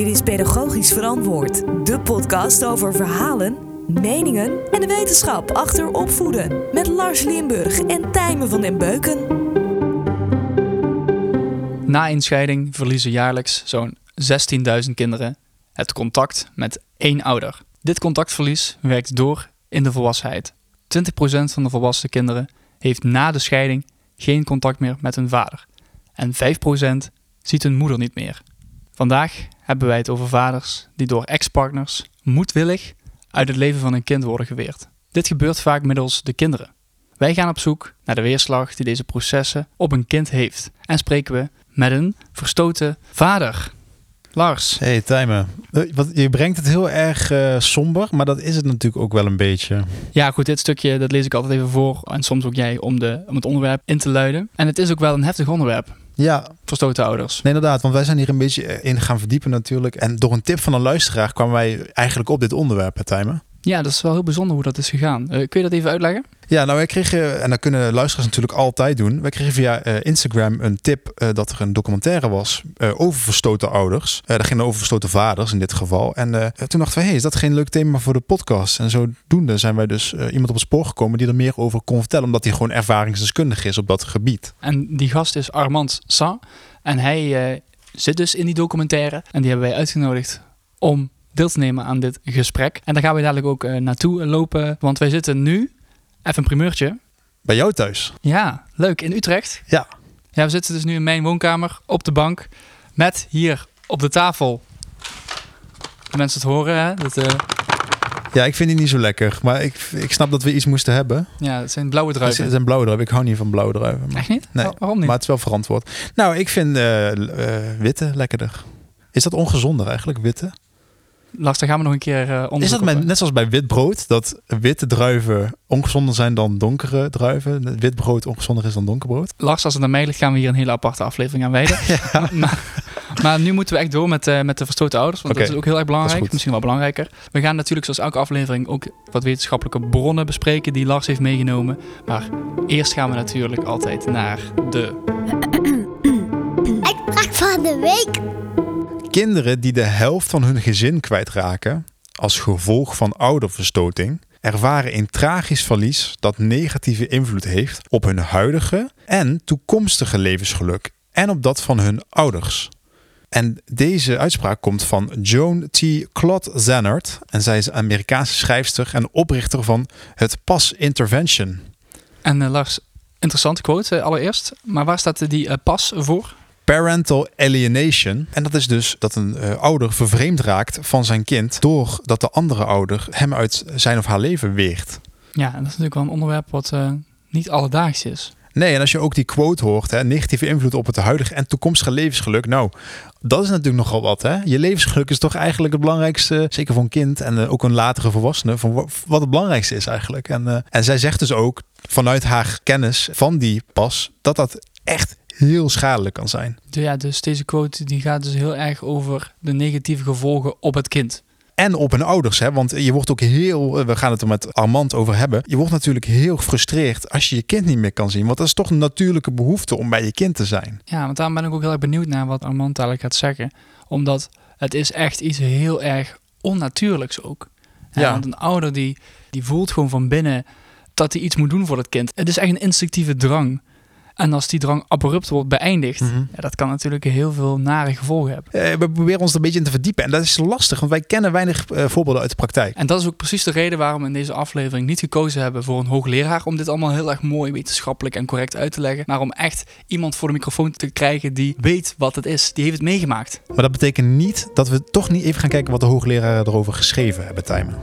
Dit is Pedagogisch Verantwoord, de podcast over verhalen, meningen en de wetenschap achter opvoeden. Met Lars Limburg en Tijmen van den Beuken. Na inscheiding verliezen jaarlijks zo'n 16.000 kinderen het contact met één ouder. Dit contactverlies werkt door in de volwassenheid. 20% van de volwassen kinderen heeft na de scheiding geen contact meer met hun vader. En 5% ziet hun moeder niet meer. Vandaag hebben wij het over vaders die door ex-partners moedwillig uit het leven van hun kind worden geweerd. Dit gebeurt vaak middels de kinderen. Wij gaan op zoek naar de weerslag die deze processen op een kind heeft en spreken we met een verstoten vader. Lars. Hey Tijmen, Eh, wat- je brengt het heel erg eh, somber, maar dat is het natuurlijk ook wel een beetje. Ja, goed, dit stukje dat lees ik altijd even voor en soms ook jij om, de, om het onderwerp in te luiden. En het is ook wel een heftig onderwerp, Ja, verstoten ouders. nee, inderdaad, want wij zijn hier een beetje eh, in gaan verdiepen natuurlijk. En door een tip van een luisteraar kwamen wij eigenlijk op dit onderwerp, Tijmen. Ja, dat is wel heel bijzonder hoe dat is gegaan. Eh, kun je dat even uitleggen? Ja, nou wij kregen, en dat kunnen luisteraars natuurlijk altijd doen. Wij kregen via eh, Instagram een tip eh, dat er een documentaire was over verstoten ouders. Dat ging over verstoten vaders in dit geval. En toen dachten we, hey, is dat geen leuk thema voor de podcast? En zodoende zijn wij dus iemand op het spoor gekomen die er meer over kon vertellen. Omdat hij gewoon ervaringsdeskundig is op dat gebied. En die gast is Armand Sa. En hij zit dus in die documentaire. En die hebben wij uitgenodigd om deel te nemen aan dit gesprek. En daar gaan we dadelijk ook eh, naartoe lopen. Want wij zitten nu, even een primeurtje. Bij jou thuis? Ja, leuk, in Utrecht. Ja. Ja, we zitten dus nu in mijn woonkamer op de bank. Met hier op de tafel. De mensen het horen, hè? Dat, eh, Ja, ik vind die niet zo lekker. Maar ik, ik snap dat we iets moesten hebben. ja, het zijn blauwe Het druiven. zijn blauwe druiven. Ik hou niet van blauwe druiven. Maar, Echt niet? Nee, Wa- Waarom niet? maar het is wel verantwoord. Nou, ik vind eh, witte lekkerder. Is dat ongezonder eigenlijk, witte? Lars, daar gaan we nog een keer eh onderzoeken. Is dat met, net zoals bij wit brood, dat witte druiven ongezonder zijn dan donkere druiven? Wit brood ongezonder is dan donker brood? Lars, als het naar mij ligt, gaan we hier een hele aparte aflevering aan wijden. maar, maar, maar nu moeten we echt door met, eh, met de verstoten ouders. Want dat is ook heel erg belangrijk. Misschien wel belangrijker. We gaan natuurlijk zoals elke aflevering ook wat wetenschappelijke bronnen bespreken die Lars heeft meegenomen. Maar eerst gaan we natuurlijk altijd naar de... Uitspraak van de week. Kinderen die de helft van hun gezin kwijtraken als gevolg van ouderverstoting, ervaren een tragisch verlies dat negatieve invloed heeft op hun huidige en toekomstige levensgeluk en op dat van hun ouders. En deze uitspraak komt van Joan T. Claude Zannert. En zij is Amerikaanse schrijfster en oprichter van het PAS Intervention. En eh, Lars, interessante quote eh, allereerst. Maar waar staat die eh, pas voor? Parental alienation. En dat is dus dat een eh, ouder vervreemd raakt van zijn kind doordat de andere ouder hem uit zijn of haar leven weert. Ja, en dat is natuurlijk wel een onderwerp wat eh, niet alledaags is. Nee, en als je ook die quote hoort, hè, negatieve invloed op het huidige en toekomstige levensgeluk. Nou, dat is natuurlijk nogal wat. Hè? Je levensgeluk is toch eigenlijk het belangrijkste, zeker voor een kind en eh, ook een latere volwassene, van wa- wat het belangrijkste is eigenlijk. En, eh, en zij zegt dus ook vanuit haar kennis van die pas, dat dat echt heel schadelijk kan zijn. Dus ja, dus deze quote die gaat dus heel erg over de negatieve gevolgen op het kind. En op hun ouders, hè? want je wordt ook heel, eh, we gaan het er met Armand over hebben. Je wordt natuurlijk heel gefrustreerd als je je kind niet meer kan zien. Want dat is toch een natuurlijke behoefte om bij je kind te zijn. Ja, want daarom ben ik ook heel erg benieuwd naar wat Armand eigenlijk gaat zeggen. Omdat het is echt iets heel erg onnatuurlijks ook. Ja. Ja. Want een ouder die, die voelt gewoon van binnen dat hij iets moet doen voor het kind. Het is echt een instinctieve drang. En als die drang abrupt wordt beëindigd, Mhm. ja, dat kan natuurlijk heel veel nare gevolgen hebben. Eh, we proberen ons er een beetje in te verdiepen. En dat is lastig, want wij kennen weinig eh, voorbeelden uit de praktijk. En dat is ook precies de reden waarom we in deze aflevering niet gekozen hebben voor een hoogleraar om dit allemaal heel erg mooi wetenschappelijk en correct uit te leggen. Maar om echt iemand voor de microfoon te krijgen die weet wat het is. Die heeft het meegemaakt. Maar dat betekent niet dat we toch niet even gaan kijken wat de hoogleraren erover geschreven hebben, Tijmen.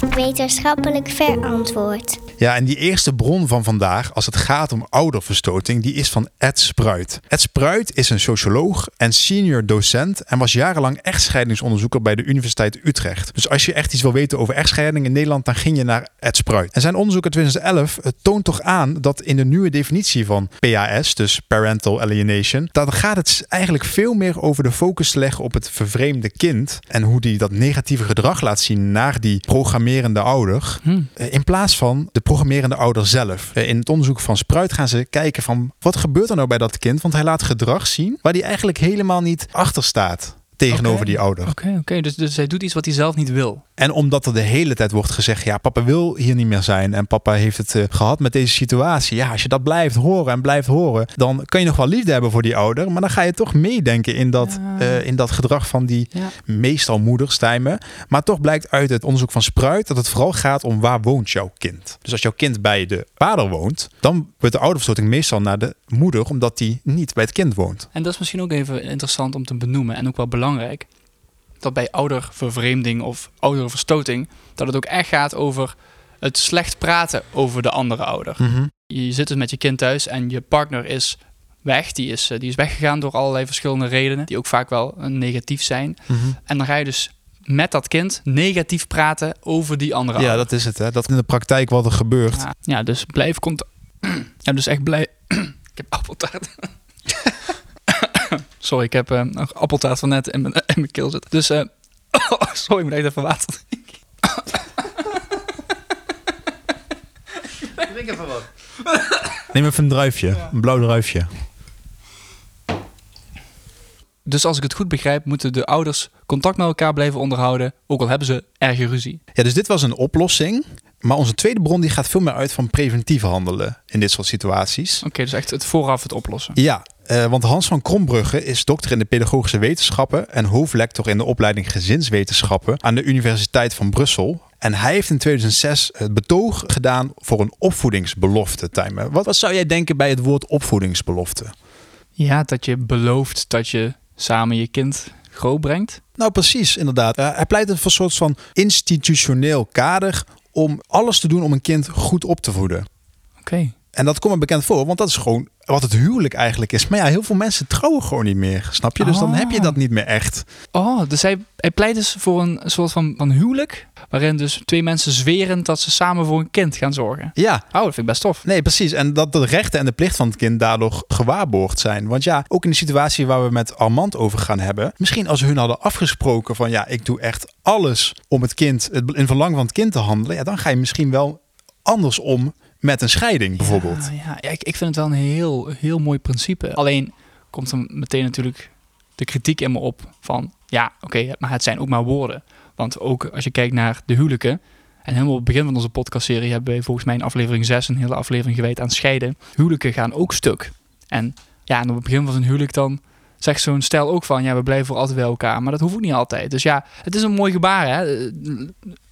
Wetenschappelijk verantwoord. Ja, en die eerste bron van vandaag, als het gaat om ouderverstoting, die is van Ed Spruit. Ed Spruit is een socioloog en senior docent en was jarenlang echtscheidingsonderzoeker bij de Universiteit Utrecht. Dus als je echt iets wil weten over echtscheiding in Nederland, dan ging je naar Ed Spruit. En zijn onderzoek uit 2011 eh, toont toch aan dat in de nieuwe definitie van PAS, dus Parental Alienation, dan gaat het eigenlijk veel meer over de focus leggen op het vervreemde kind en hoe die dat negatieve gedrag laat zien naar die programmering programmerende ouder. Hm. eh, In plaats van de programmerende ouder zelf. Eh, In het onderzoek van Spruit gaan ze kijken van wat gebeurt er nou bij dat kind? Want hij laat gedrag zien waar hij eigenlijk helemaal niet achter staat tegenover die ouder. Oké, oké. Dus, dus hij doet iets wat hij zelf niet wil. En omdat er de hele tijd wordt gezegd, ja, papa wil hier niet meer zijn en papa heeft het eh, gehad met deze situatie. Ja, als je dat blijft horen en blijft horen, dan kan je nog wel liefde hebben voor die ouder, maar dan ga je toch meedenken in dat, Ja. eh, in dat gedrag van die Ja. meestal moeder, Stijmen. Maar toch blijkt uit het onderzoek van Spruit dat het vooral gaat om waar woont jouw kind. Dus als jouw kind bij de vader woont, dan wordt de ouderverstoting meestal naar de moeder, omdat die niet bij het kind woont. En dat is misschien ook even interessant om te benoemen en ook wel belangrijk. Dat bij oudervervreemding of ouderverstoting, dat het ook echt gaat over het slecht praten over de andere ouder. Je zit dus met je kind thuis en je partner is weg. Die is, eh, die is weggegaan door allerlei verschillende redenen, die ook vaak wel eh, negatief zijn. En dan ga je dus met dat kind negatief praten over die andere Ja, ouder. dat is het. Hè? Dat in de praktijk wat er gebeurt. Ja, ja, dus blijf komt. Ja, dus echt blij. ik heb appeltaart. sorry, ik heb eh, nog appeltaart van net in mijn, in mijn keel zitten. Dus, eh, sorry, ik moet even water drinken. Neem even een druifje, een blauw druifje. Dus als ik het goed begrijp, moeten de ouders contact met elkaar blijven onderhouden, ook al hebben ze erge ruzie. Ja, dus dit was een oplossing. Maar onze tweede bron die gaat veel meer uit van preventief handelen in dit soort situaties. Oké, dus echt het vooraf het oplossen. Ja, eh, want Hans van Krombrugge is dokter in de pedagogische wetenschappen en hoofdlector in de opleiding gezinswetenschappen aan de Universiteit van Brussel. En hij heeft in 2006 het betoog gedaan voor een opvoedingsbelofte. Tijmen. Wat, wat zou jij denken bij het woord opvoedingsbelofte? Ja, dat je belooft dat je samen je kind groot brengt. Nou, precies, inderdaad. Eh, hij pleit voor een soort van institutioneel kader om alles te doen om een kind goed op te voeden. Oké. En dat komt me bekend voor, want dat is gewoon wat het huwelijk eigenlijk is. Maar ja, heel veel mensen trouwen gewoon niet meer, snap je? Dus dan heb je dat niet meer echt. Oh, dus hij, hij pleit dus voor een soort van, van huwelijk, waarin dus twee mensen zweren dat ze samen voor een kind gaan zorgen. Ja, Oh, dat vind ik best tof. nee, precies. En dat de rechten en de plicht van het kind daardoor gewaarborgd zijn. Want ja, ook in de situatie waar we met Armand over gaan hebben. Misschien als hun hadden afgesproken van ja, ik doe echt alles om het kind, het in verlang van het kind te handelen. Ja, dan ga je misschien wel anders om met een scheiding bijvoorbeeld. Ja, ik, ik vind het wel een heel, heel mooi principe. Alleen komt er meteen natuurlijk de kritiek in me op van... ja, oké, maar het zijn ook maar woorden. Want ook als je kijkt naar de huwelijken... en helemaal op het begin van onze podcastserie... hebben we volgens mij in aflevering 6 een hele aflevering gewijd aan scheiden. Huwelijken gaan ook stuk. En ja, en op het begin van zo'n huwelijk dan... zegt zo'n stel ook van... ja, we blijven voor altijd bij elkaar. Maar dat hoeft niet altijd. Dus ja, het is een mooi gebaar, hè.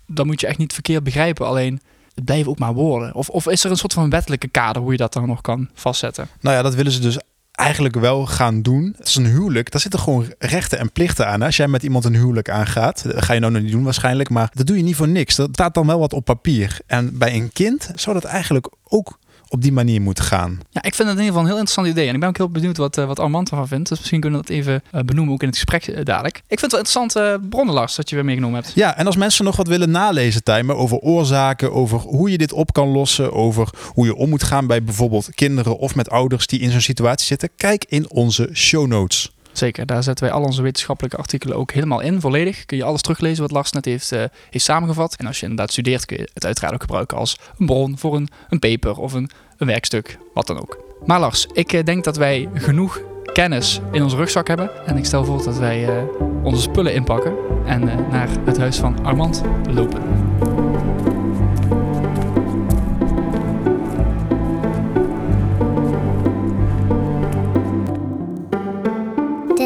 Dat moet je echt niet verkeerd begrijpen. Alleen blijven ook maar woorden. Of, of is er een soort van wettelijke kader hoe je dat dan nog kan vastzetten? Nou ja, dat willen ze dus eigenlijk wel gaan doen. Het is een huwelijk, daar zitten gewoon rechten en plichten aan. Als jij met iemand een huwelijk aangaat, dat ga je nou nog niet doen waarschijnlijk, maar dat doe je niet voor niks. Er staat dan wel wat op papier. En bij een kind zou dat eigenlijk ook op die manier moeten gaan. Ja, ik vind het in ieder geval een heel interessant idee. En ik ben ook heel benieuwd wat, eh, wat Armand ervan vindt. Dus misschien kunnen we dat even eh, benoemen, ook in het gesprek eh, dadelijk. Ik vind het wel interessant eh bronnen, Lars, dat je weer meegenomen hebt. Ja, en als mensen nog wat willen nalezen, Tijmen, over oorzaken, over hoe je dit op kan lossen, over hoe je om moet gaan bij bijvoorbeeld kinderen of met ouders die in zo'n situatie zitten, kijk in onze show notes. Zeker, daar zetten wij al onze wetenschappelijke artikelen ook helemaal in, volledig. Kun je alles teruglezen wat Lars net heeft, eh, heeft samengevat. En als je inderdaad studeert, kun je het uiteraard ook gebruiken als een bron voor een, een paper of een, een werkstuk, wat dan ook. Maar Lars, ik eh, denk dat wij genoeg kennis in onze rugzak hebben. En ik stel voor dat wij eh, onze spullen inpakken en naar het huis van Armand lopen.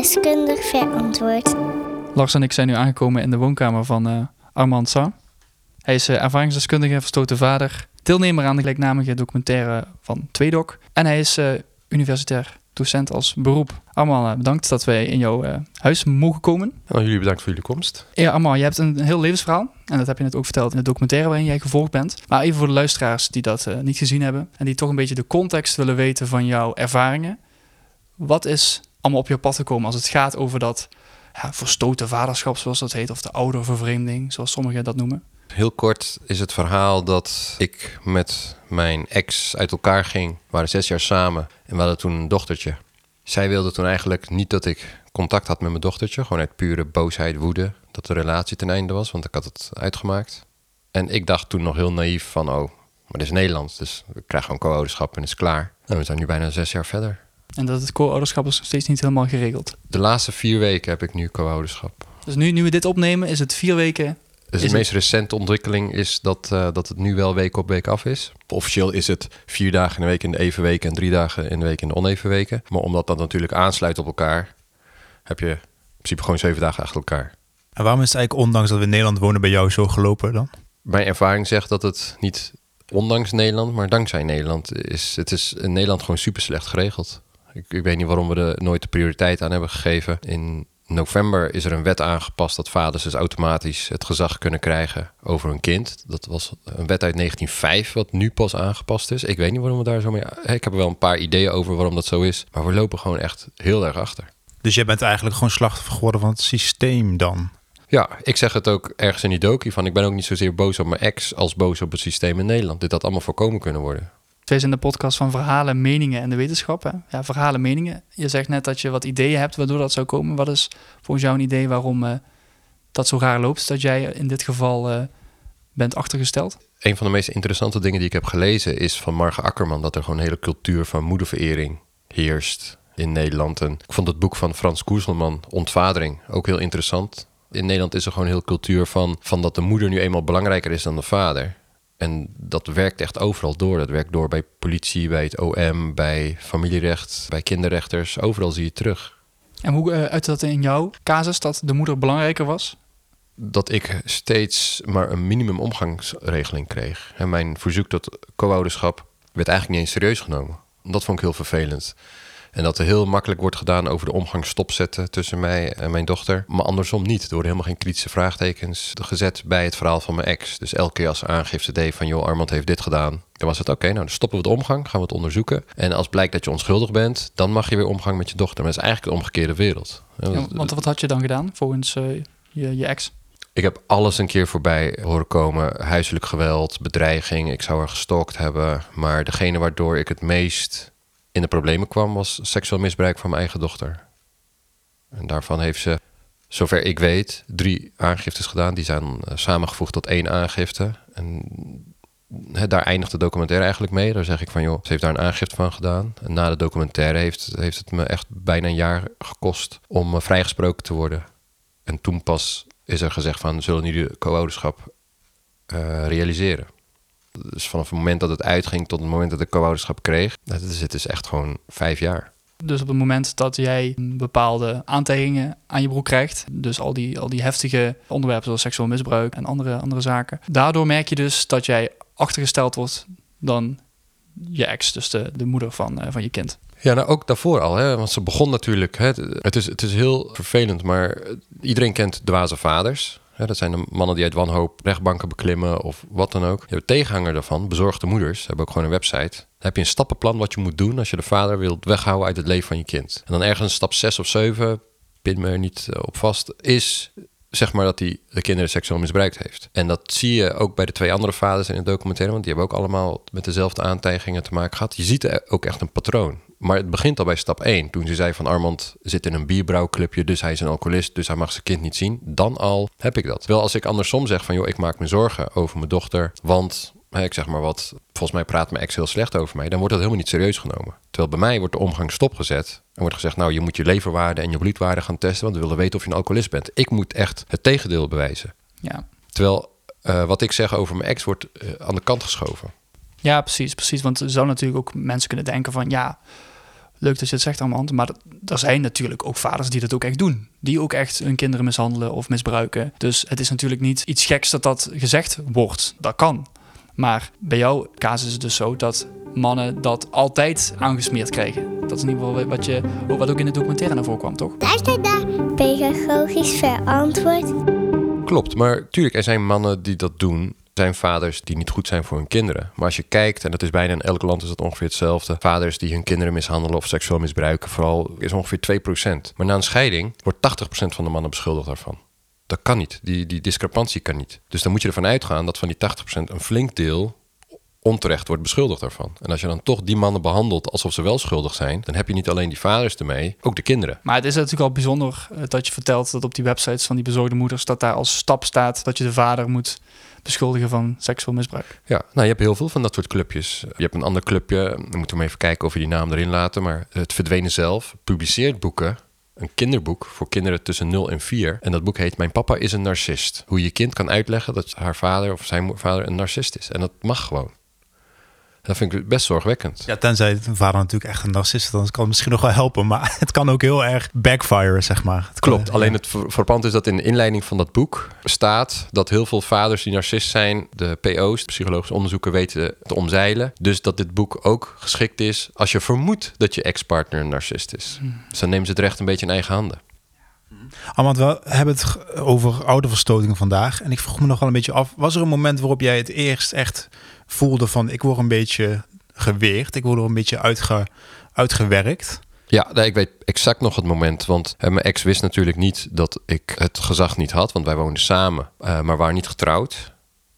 Deskundig verantwoord. Lars en ik zijn nu aangekomen in de woonkamer van eh, Armand Sa. Hij is eh, ervaringsdeskundige, verstoten vader, deelnemer aan de gelijknamige documentaire van Tweedok. En hij is eh, universitair docent als beroep. Armand, bedankt dat wij in jouw eh, huis mogen komen. Nou, jullie bedankt voor jullie komst. Ja, Armand, je hebt een heel levensverhaal. En dat heb je net ook verteld in de documentaire waarin jij gevolgd bent. Maar even voor de luisteraars die dat niet gezien hebben. En die toch een beetje de context willen weten van jouw ervaringen. Wat is allemaal op je pad gekomen als het gaat over dat ja, verstoten vaderschap, zoals dat heet. Of de oudervervreemding, zoals sommigen dat noemen. Heel kort is het verhaal dat ik met mijn ex uit elkaar ging. Waren zes jaar samen en we hadden toen een dochtertje. Zij wilde toen eigenlijk niet dat ik contact had met mijn dochtertje. Gewoon uit pure boosheid, woede dat de relatie ten einde was, want ik had het uitgemaakt. En ik dacht toen nog heel naïef van, oh, maar dit is Nederland. Dus we krijgen gewoon co-ouderschap en is klaar. En we zijn nu bijna zes jaar verder. En dat het co-ouderschap is nog steeds niet helemaal geregeld. De laatste vier weken heb ik nu co-ouderschap. Dus nu, nu we dit opnemen, is het vier weken. Dus Is de meest recente ontwikkeling is dat, eh, dat het nu wel week op week af is. Officieel is het vier dagen in de week in de even weken en drie dagen in de week in de oneven weken. Maar omdat dat natuurlijk aansluit op elkaar, heb je in principe gewoon zeven dagen achter elkaar. En waarom is het eigenlijk, ondanks dat we in Nederland wonen, bij jou zo gelopen dan? Mijn ervaring zegt dat het niet ondanks Nederland, maar dankzij Nederland is. Het is in Nederland gewoon super slecht geregeld. Ik, ik weet niet waarom we er nooit de prioriteit aan hebben gegeven. In november is er een wet aangepast dat vaders dus automatisch het gezag kunnen krijgen over hun kind. Dat was een wet uit 1905, wat nu pas aangepast is. Ik weet niet waarom we daar zo mee. Ik heb er wel een paar ideeën over waarom dat zo is, maar we lopen gewoon echt heel erg achter. Dus jij bent eigenlijk gewoon slachtoffer geworden van het systeem dan? Ja, ik zeg het ook ergens in die docu van ik ben ook niet zozeer boos op mijn ex als boos op het systeem in Nederland. Dit had allemaal voorkomen kunnen worden. Twee zijn de podcast van verhalen, meningen en de wetenschap. Hè? Ja, verhalen, meningen. Je zegt net dat je wat ideeën hebt waardoor dat zou komen. Wat is volgens jou een idee waarom eh, dat zo raar loopt? Dat jij in dit geval eh, bent achtergesteld? Een van de meest interessante dingen die ik heb gelezen is van Marge Akkerman dat er gewoon een hele cultuur van moederverering heerst in Nederland. En ik vond het boek van Frans Koeselman, Ontvadering, ook heel interessant. In Nederland is er gewoon heel cultuur van, van dat de moeder nu eenmaal belangrijker is dan de vader. En dat werkt echt overal door. Dat werkt door bij politie, bij het OM, bij familierecht, bij kinderrechters. Overal zie je het terug. En hoe uh, uit dat in jouw casus dat de moeder belangrijker was? Dat ik steeds maar een minimum omgangsregeling kreeg. En mijn verzoek tot co-ouderschap werd eigenlijk niet eens serieus genomen. Dat vond ik heel vervelend. En dat er heel makkelijk wordt gedaan over de omgang stopzetten tussen mij en mijn dochter. Maar andersom niet. Er worden helemaal geen kritische vraagtekens gezet bij het verhaal van mijn ex. Dus elke keer als ze aangifte deed van joh, Armand heeft dit gedaan. Dan was het oké, nou dan stoppen we de omgang, gaan we het onderzoeken. En als blijkt dat je onschuldig bent, dan mag je weer omgang met je dochter. Maar dat is eigenlijk de omgekeerde wereld. Ja, want wat had je dan gedaan volgens uh, je, je ex? Ik heb alles een keer voorbij horen komen. Huiselijk geweld, bedreiging. Ik zou haar gestokt hebben. Maar degene waardoor ik het meest in de problemen kwam, was seksueel misbruik van mijn eigen dochter. En daarvan heeft ze, zover ik weet, drie aangiftes gedaan. Die zijn uh, samengevoegd tot één aangifte. En daar eindigt de documentaire eigenlijk mee. Daar zeg ik van, joh, ze heeft daar een aangifte van gedaan. En na de documentaire heeft, heeft het me echt bijna een jaar gekost om uh, vrijgesproken te worden. En toen pas is er gezegd van, zullen jullie de co-ouderschap uh, realiseren? Dus vanaf het moment dat het uitging tot het moment dat ik co-ouderschap kreeg, dat is, het is echt gewoon vijf jaar. Dus op het moment dat jij bepaalde aantijgingen aan je broek krijgt, dus al die, al die heftige onderwerpen zoals seksueel misbruik en andere, andere zaken, daardoor merk je dus dat jij achtergesteld wordt dan je ex, dus de, de moeder van, uh, van je kind. Ja, nou ook daarvoor al, hè? want ze begon natuurlijk. Hè? Het, is, het is heel vervelend, maar iedereen kent dwaze vaders. Dat zijn de mannen die uit wanhoop rechtbanken beklimmen of wat dan ook. Je hebt tegenhanger daarvan, bezorgde moeders, hebben ook gewoon een website. Dan heb je een stappenplan wat je moet doen als je de vader wilt weghouden uit het leven van je kind. En dan ergens stap 6 of 7, pin me er niet op vast, is zeg maar dat hij de kinderen seksueel misbruikt heeft. En dat zie je ook bij de twee andere vaders in het documentaire, want die hebben ook allemaal met dezelfde aantijgingen te maken gehad. Je ziet ook echt een patroon. Maar het begint al bij stap 1. Toen ze zei van Armand zit in een bierbrouwclubje, dus hij is een alcoholist, dus hij mag zijn kind niet zien. Dan al heb ik dat. Wel als ik andersom zeg van joh, ik maak me zorgen over mijn dochter, want ik zeg maar wat, volgens mij praat mijn ex heel slecht over mij, dan wordt dat helemaal niet serieus genomen. Terwijl bij mij wordt de omgang stopgezet en wordt gezegd, nou je moet je leverwaarde en je bloedwaarde gaan testen, want we willen weten of je een alcoholist bent. Ik moet echt het tegendeel bewijzen. Ja. Terwijl uh, wat ik zeg over mijn ex wordt uh, aan de kant geschoven. Ja, precies, precies. Want er zou natuurlijk ook mensen kunnen denken van ja, leuk dat je het zegt Armand, maar er zijn natuurlijk ook vaders die dat ook echt doen. Die ook echt hun kinderen mishandelen of misbruiken. Dus het is natuurlijk niet iets geks dat dat gezegd wordt. Dat kan. Maar bij jouw casus is het dus zo dat mannen dat altijd aangesmeerd krijgen. Dat is in ieder geval wat, je, wat ook in de documentaire naar voren kwam, toch? Daar staat daar pedagogisch verantwoord. Klopt, maar tuurlijk, er zijn mannen die dat doen zijn vaders die niet goed zijn voor hun kinderen. Maar als je kijkt, en dat is bijna in elk land is dat ongeveer hetzelfde. Vaders die hun kinderen mishandelen of seksueel misbruiken, vooral is ongeveer 2%. Maar na een scheiding wordt 80% van de mannen beschuldigd daarvan. Dat kan niet. Die, die discrepantie kan niet. Dus dan moet je ervan uitgaan dat van die 80% een flink deel onterecht wordt beschuldigd daarvan. En als je dan toch die mannen behandelt alsof ze wel schuldig zijn, dan heb je niet alleen die vaders ermee, ook de kinderen. Maar het is natuurlijk al bijzonder eh, dat je vertelt dat op die websites van die bezorgde moeders... dat daar als stap staat dat je de vader moet beschuldigen van seksueel misbruik. Ja, nou, je hebt heel veel van dat soort clubjes. Je hebt een ander clubje, dan moeten we even kijken of we die naam erin laten. Maar het Verdwenen Zelf publiceert boeken, een kinderboek voor kinderen tussen 0 en 4. En dat boek heet Mijn papa is een narcist. Hoe je kind kan uitleggen dat haar vader of zijn vader een narcist is. En dat mag gewoon. Dat vind ik best zorgwekkend. Ja, tenzij de vader natuurlijk echt een narcist is, dan kan het misschien nog wel helpen. Maar het kan ook heel erg backfire, zeg maar. Het kan- Klopt, alleen het ver- verpand is dat in de inleiding van dat boek staat dat heel veel vaders die narcist zijn, de PO's, de psychologische onderzoeken, weten te omzeilen. Dus dat dit boek ook geschikt is als je vermoedt dat je ex-partner een narcist is. Dus dan nemen ze het recht een beetje in eigen handen. Ah, want we hebben het over ouderverstotingen vandaag. En ik vroeg me nog wel een beetje af, was er een moment waarop jij het eerst echt voelde van ik word een beetje geweerd, ik word er een beetje uitge, uitgewerkt? Ja, nee, ik weet exact nog het moment. Want mijn ex wist natuurlijk niet dat ik het gezag niet had. Want wij woonden samen, eh, maar waren niet getrouwd.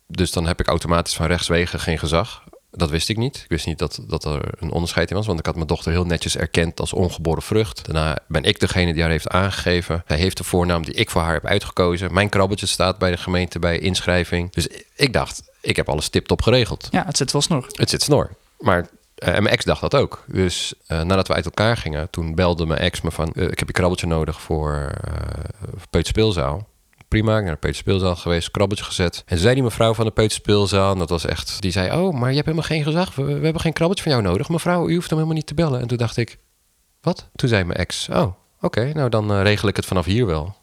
Dus dan heb ik automatisch van rechtswegen geen gezag. Dat wist ik niet. Ik wist niet dat, dat er een onderscheid in was. Want ik had mijn dochter heel netjes erkend als ongeboren vrucht. Daarna ben ik degene die haar heeft aangegeven. Zij heeft de voornaam die ik voor haar heb uitgekozen. Mijn krabbeltje staat bij de gemeente bij inschrijving. Dus ik dacht, ik heb alles tip-top geregeld. Ja, het zit wel snor. Het zit snor. Maar eh, en mijn ex dacht dat ook. Dus eh, nadat we uit elkaar gingen, toen belde mijn ex me van... eh, ik heb je krabbeltje nodig voor uh, Peuterspeelzaal. Prima, ik naar de Peuterspeelzaal geweest, krabbeltje gezet. En zei die mevrouw van de Peuterspeelzaal, en dat was echt... Die zei, oh, maar je hebt helemaal geen gezag. We, we hebben geen krabbeltje van jou nodig. Mevrouw, u hoeft hem helemaal niet te bellen. En toen dacht ik, wat? Toen zei mijn ex, oh, oké, nou dan regel ik het vanaf hier wel.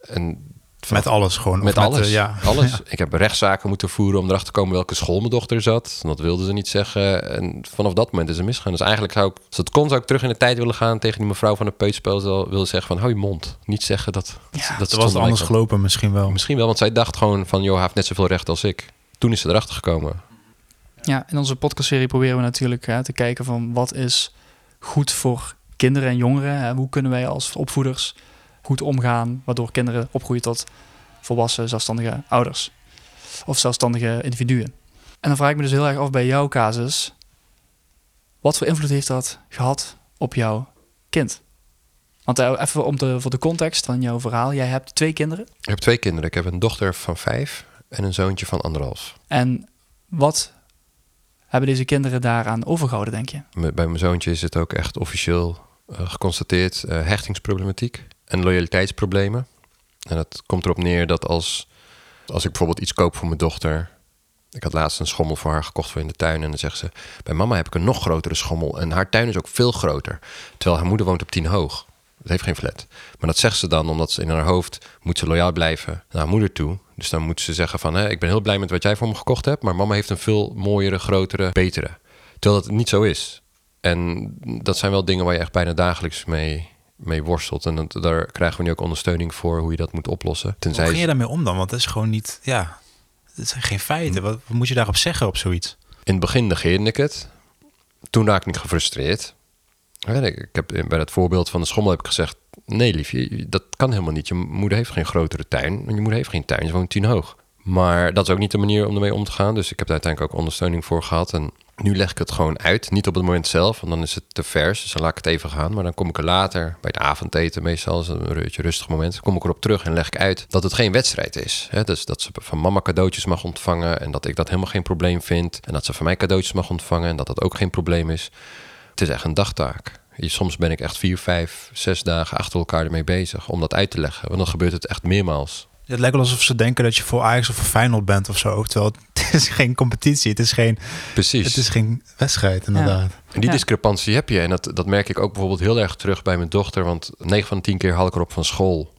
En Met alles gewoon. met alles. eh, ja. alles. Ik heb rechtszaken moeten voeren om erachter te komen welke school mijn dochter zat. Dat wilden ze niet zeggen. En vanaf dat moment is het misgaan. Dus eigenlijk zou ik, als het kon, zou ik terug in de tijd willen gaan tegen die mevrouw van de peuterspel. willen zeggen van, hou je mond. Niet zeggen dat, dat, Ja, dat was anders gelopen misschien wel. Misschien wel, want zij dacht gewoon van, joh, hij heeft net zoveel recht als ik. Toen is ze erachter gekomen. Ja, in onze podcastserie proberen we natuurlijk hè, te kijken van wat is goed voor kinderen en jongeren. Hè? Hoe kunnen wij als opvoeders goed omgaan, waardoor kinderen opgroeien tot volwassen, zelfstandige ouders. Of zelfstandige individuen. En dan vraag ik me dus heel erg af bij jouw casus. Wat voor invloed heeft dat gehad op jouw kind? Want eh, even om de, voor de context van jouw verhaal. Jij hebt twee kinderen. Ik heb twee kinderen. Ik heb een dochter van vijf en een zoontje van anderhalf. En wat hebben deze kinderen daaraan overgehouden, denk je? Bij mijn zoontje is het ook echt officieel eh, geconstateerd eh, hechtingsproblematiek en loyaliteitsproblemen. En dat komt erop neer dat als, als ik bijvoorbeeld iets koop voor mijn dochter. Ik had laatst een schommel voor haar gekocht voor in de tuin. En dan zegt ze: Bij mama heb ik een nog grotere schommel. En haar tuin is ook veel groter. Terwijl haar moeder woont op tien hoog. Het heeft geen flat. Maar dat zegt ze dan omdat ze in haar hoofd moet ze loyaal blijven naar haar moeder toe. Dus dan moet ze zeggen van, hè, ik ben heel blij met wat jij voor me gekocht hebt, maar mama heeft een veel mooiere, grotere, betere. Terwijl dat niet zo is. En dat zijn wel dingen waar je echt bijna dagelijks mee, mee worstelt. En dat, daar krijgen we nu ook ondersteuning voor hoe je dat moet oplossen. Hoe Tenzij ging je daarmee om dan? Want dat is gewoon niet, ja, het zijn geen feiten. Wat, wat moet je daarop zeggen op zoiets? In het begin negeerde ik het. Toen raakte ik gefrustreerd. Ik ik heb bij dat voorbeeld van de schommel heb ik gezegd... nee liefje, dat kan helemaal niet. Je moeder heeft geen grotere tuin. En je moeder heeft geen tuin, ze woont tien hoog. Maar dat is ook niet de manier om ermee om te gaan. Dus ik heb daar uiteindelijk ook ondersteuning voor gehad. En nu leg ik het gewoon uit. Niet op het moment zelf, want dan is het te vers. Dus dan laat ik het even gaan. Maar dan kom ik er later, bij het avondeten meestal... is een beetje rustig moment, kom ik erop terug en leg ik uit... dat het geen wedstrijd is. Dus dat ze van mama cadeautjes mag ontvangen... en dat ik dat helemaal geen probleem vind. En dat ze van mij cadeautjes mag ontvangen... en dat dat ook geen probleem is. Het is echt een dagtaak. Soms ben ik echt vier, vijf, zes dagen achter elkaar ermee bezig... om dat uit te leggen. Want dan gebeurt het echt meermaals. Het lijkt wel alsof ze denken dat je voor Ajax of voor Feyenoord bent of zo. Terwijl het is geen competitie, het is geen, Precies. het is geen wedstrijd inderdaad. En die Ja. discrepantie heb je. En dat, dat merk ik ook bijvoorbeeld heel erg terug bij mijn dochter. Want 9 van de 10 keer haal ik haar op van school.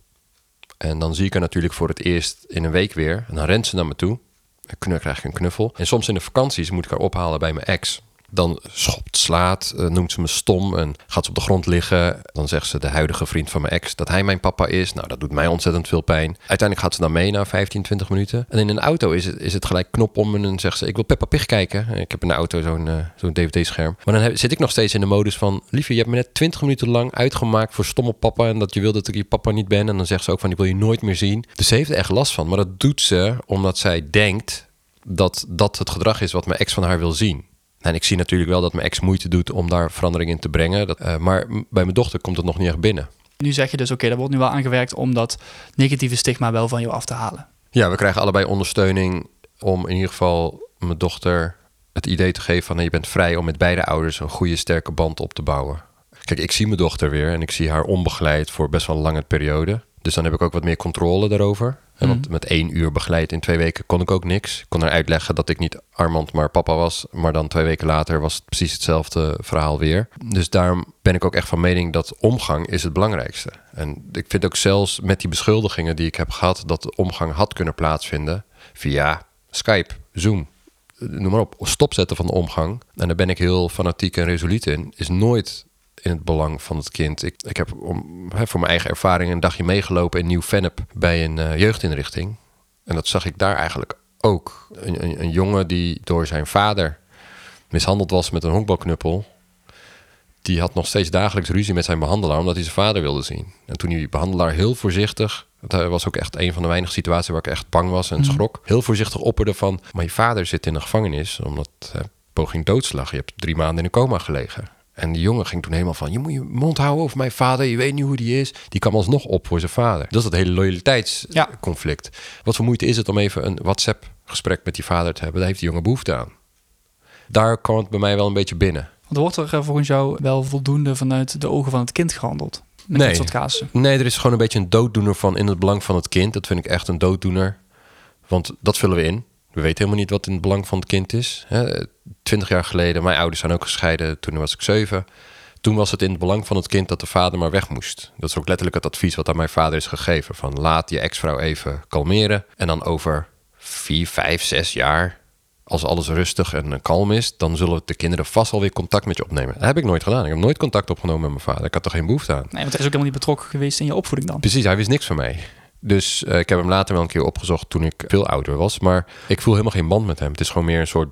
En dan zie ik haar natuurlijk voor het eerst in een week weer. En dan rent ze naar me toe. En dan krijg ik een knuffel. En soms in de vakanties moet ik haar ophalen bij mijn ex. Dan schopt, slaat, eh, noemt ze me stom en gaat ze op de grond liggen. Dan zegt ze de huidige vriend van mijn ex dat hij mijn papa is. Nou, dat doet mij ontzettend veel pijn. Uiteindelijk gaat ze dan mee na 15, 20 minuten. En in een auto is het, is het gelijk knop om en dan zegt ze... ik wil Peppa Pig kijken. Ik heb in de auto zo'n eh, zo'n dvd-scherm. Maar dan zit ik nog steeds in de modus van... liefje, je hebt me net 20 minuten lang uitgemaakt voor stomme papa... en dat je wil dat ik je papa niet ben. En dan zegt ze ook van, ik wil je nooit meer zien. Dus ze heeft er echt last van. Maar dat doet ze omdat zij denkt dat dat het gedrag is wat mijn ex van haar wil zien. En ik zie natuurlijk wel dat mijn ex moeite doet om daar verandering in te brengen. Dat, eh, maar bij mijn dochter komt het nog niet echt binnen. Nu zeg je dus, oké, daar wordt nu wel aangewerkt om dat negatieve stigma wel van jou af te halen. Ja, we krijgen allebei ondersteuning om in ieder geval mijn dochter het idee te geven van nee, je bent vrij om met beide ouders een goede sterke band op te bouwen. Kijk, ik zie mijn dochter weer en ik zie haar onbegeleid voor best wel een lange periode. Dus dan heb ik ook wat meer controle daarover. En Want met één uur begeleid in twee weken kon ik ook niks. Ik kon haar uitleggen dat ik niet Armand, maar papa was. Maar dan twee weken later was het precies hetzelfde verhaal weer. Dus daarom ben ik ook echt van mening dat omgang is het belangrijkste. En ik vind ook zelfs met die beschuldigingen die ik heb gehad... dat de omgang had kunnen plaatsvinden via Skype, Zoom, noem maar op, stopzetten van de omgang. En daar ben ik heel fanatiek en resoluut in. Is nooit in het belang van het kind. Ik, ik heb om, voor mijn eigen ervaring een dagje meegelopen in Nieuw-Vennep bij een eh, jeugdinrichting. En dat zag ik daar eigenlijk ook. Een, een, een jongen die door zijn vader mishandeld was met een honkbalknuppel. Die had nog steeds dagelijks ruzie met zijn behandelaar omdat hij zijn vader wilde zien. En toen die behandelaar heel voorzichtig, dat was ook echt een van de weinige situaties waar ik echt bang was en schrok, heel voorzichtig opperde van, maar je vader zit in de gevangenis omdat hè, poging doodslag. Je hebt drie maanden in een coma gelegen. En die jongen ging toen helemaal van, je moet je mond houden over mijn vader, je weet niet hoe die is. Die kwam alsnog op voor zijn vader. Dat is dat hele loyaliteitsconflict. Wat voor moeite is het om even een WhatsApp-gesprek met die vader te hebben? Daar heeft die jongen behoefte aan. Daar kwam het bij mij wel een beetje binnen. Want wordt er eh, volgens jou wel voldoende vanuit de ogen van het kind gehandeld? Met Nee. dit soort casussen. Nee, er is gewoon een beetje een dooddoener van in het belang van het kind. Dat vind ik echt een dooddoener. Want dat vullen we in. We weten helemaal niet wat in het belang van het kind is. Twintig jaar geleden, mijn ouders zijn ook gescheiden. Toen was ik zeven. Toen was het in het belang van het kind dat de vader maar weg moest. Dat is ook letterlijk het advies wat aan mijn vader is gegeven. Van laat je ex-vrouw even kalmeren. En dan over vier, vijf, zes jaar... als alles rustig en kalm is... dan zullen de kinderen vast alweer contact met je opnemen. Dat heb ik nooit gedaan. Ik heb nooit contact opgenomen met mijn vader. Ik had er geen behoefte aan. Nee, want hij is ook helemaal niet betrokken geweest in je opvoeding dan. Precies, hij wist niks van mij. Dus eh, ik heb hem later wel een keer opgezocht toen ik veel ouder was. Maar ik voel helemaal geen band met hem. Het is gewoon meer een soort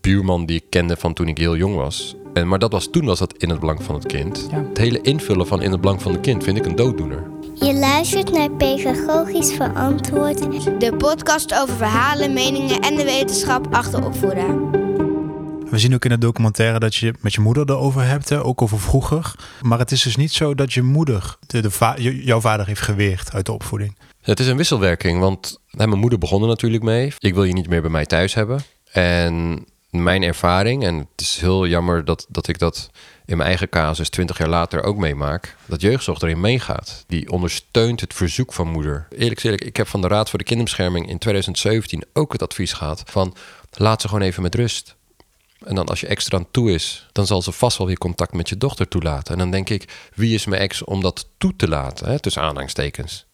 buurman die ik kende van toen ik heel jong was. En, maar dat was, toen was dat in het belang van het kind. Ja. Het hele invullen van in het belang van het kind vind ik een dooddoener. Je luistert naar Pedagogisch Verantwoord. De podcast over verhalen, meningen en de wetenschap achter opvoeden. We zien ook in de documentaire dat je met je moeder erover hebt, hè, ook over vroeger. Maar het is dus niet zo dat je moeder de, jouw vader heeft geweerd uit de opvoeding. Het is een wisselwerking, want mijn moeder begon er natuurlijk mee. Ik wil je niet meer bij mij thuis hebben. En mijn ervaring, en het is heel jammer dat, dat ik dat in mijn eigen casus 20 jaar later ook meemaak, dat jeugdzorg erin meegaat. Die ondersteunt het verzoek van moeder. Eerlijk gezegd, ik heb van de Raad voor de Kinderbescherming in 2017 ook het advies gehad van laat ze gewoon even met rust. En dan als je extra aan toe is, dan zal ze vast wel weer contact met je dochter toelaten. En dan denk ik, wie is mijn ex om dat toe te laten? Hè? Tussen aanhalingstekens.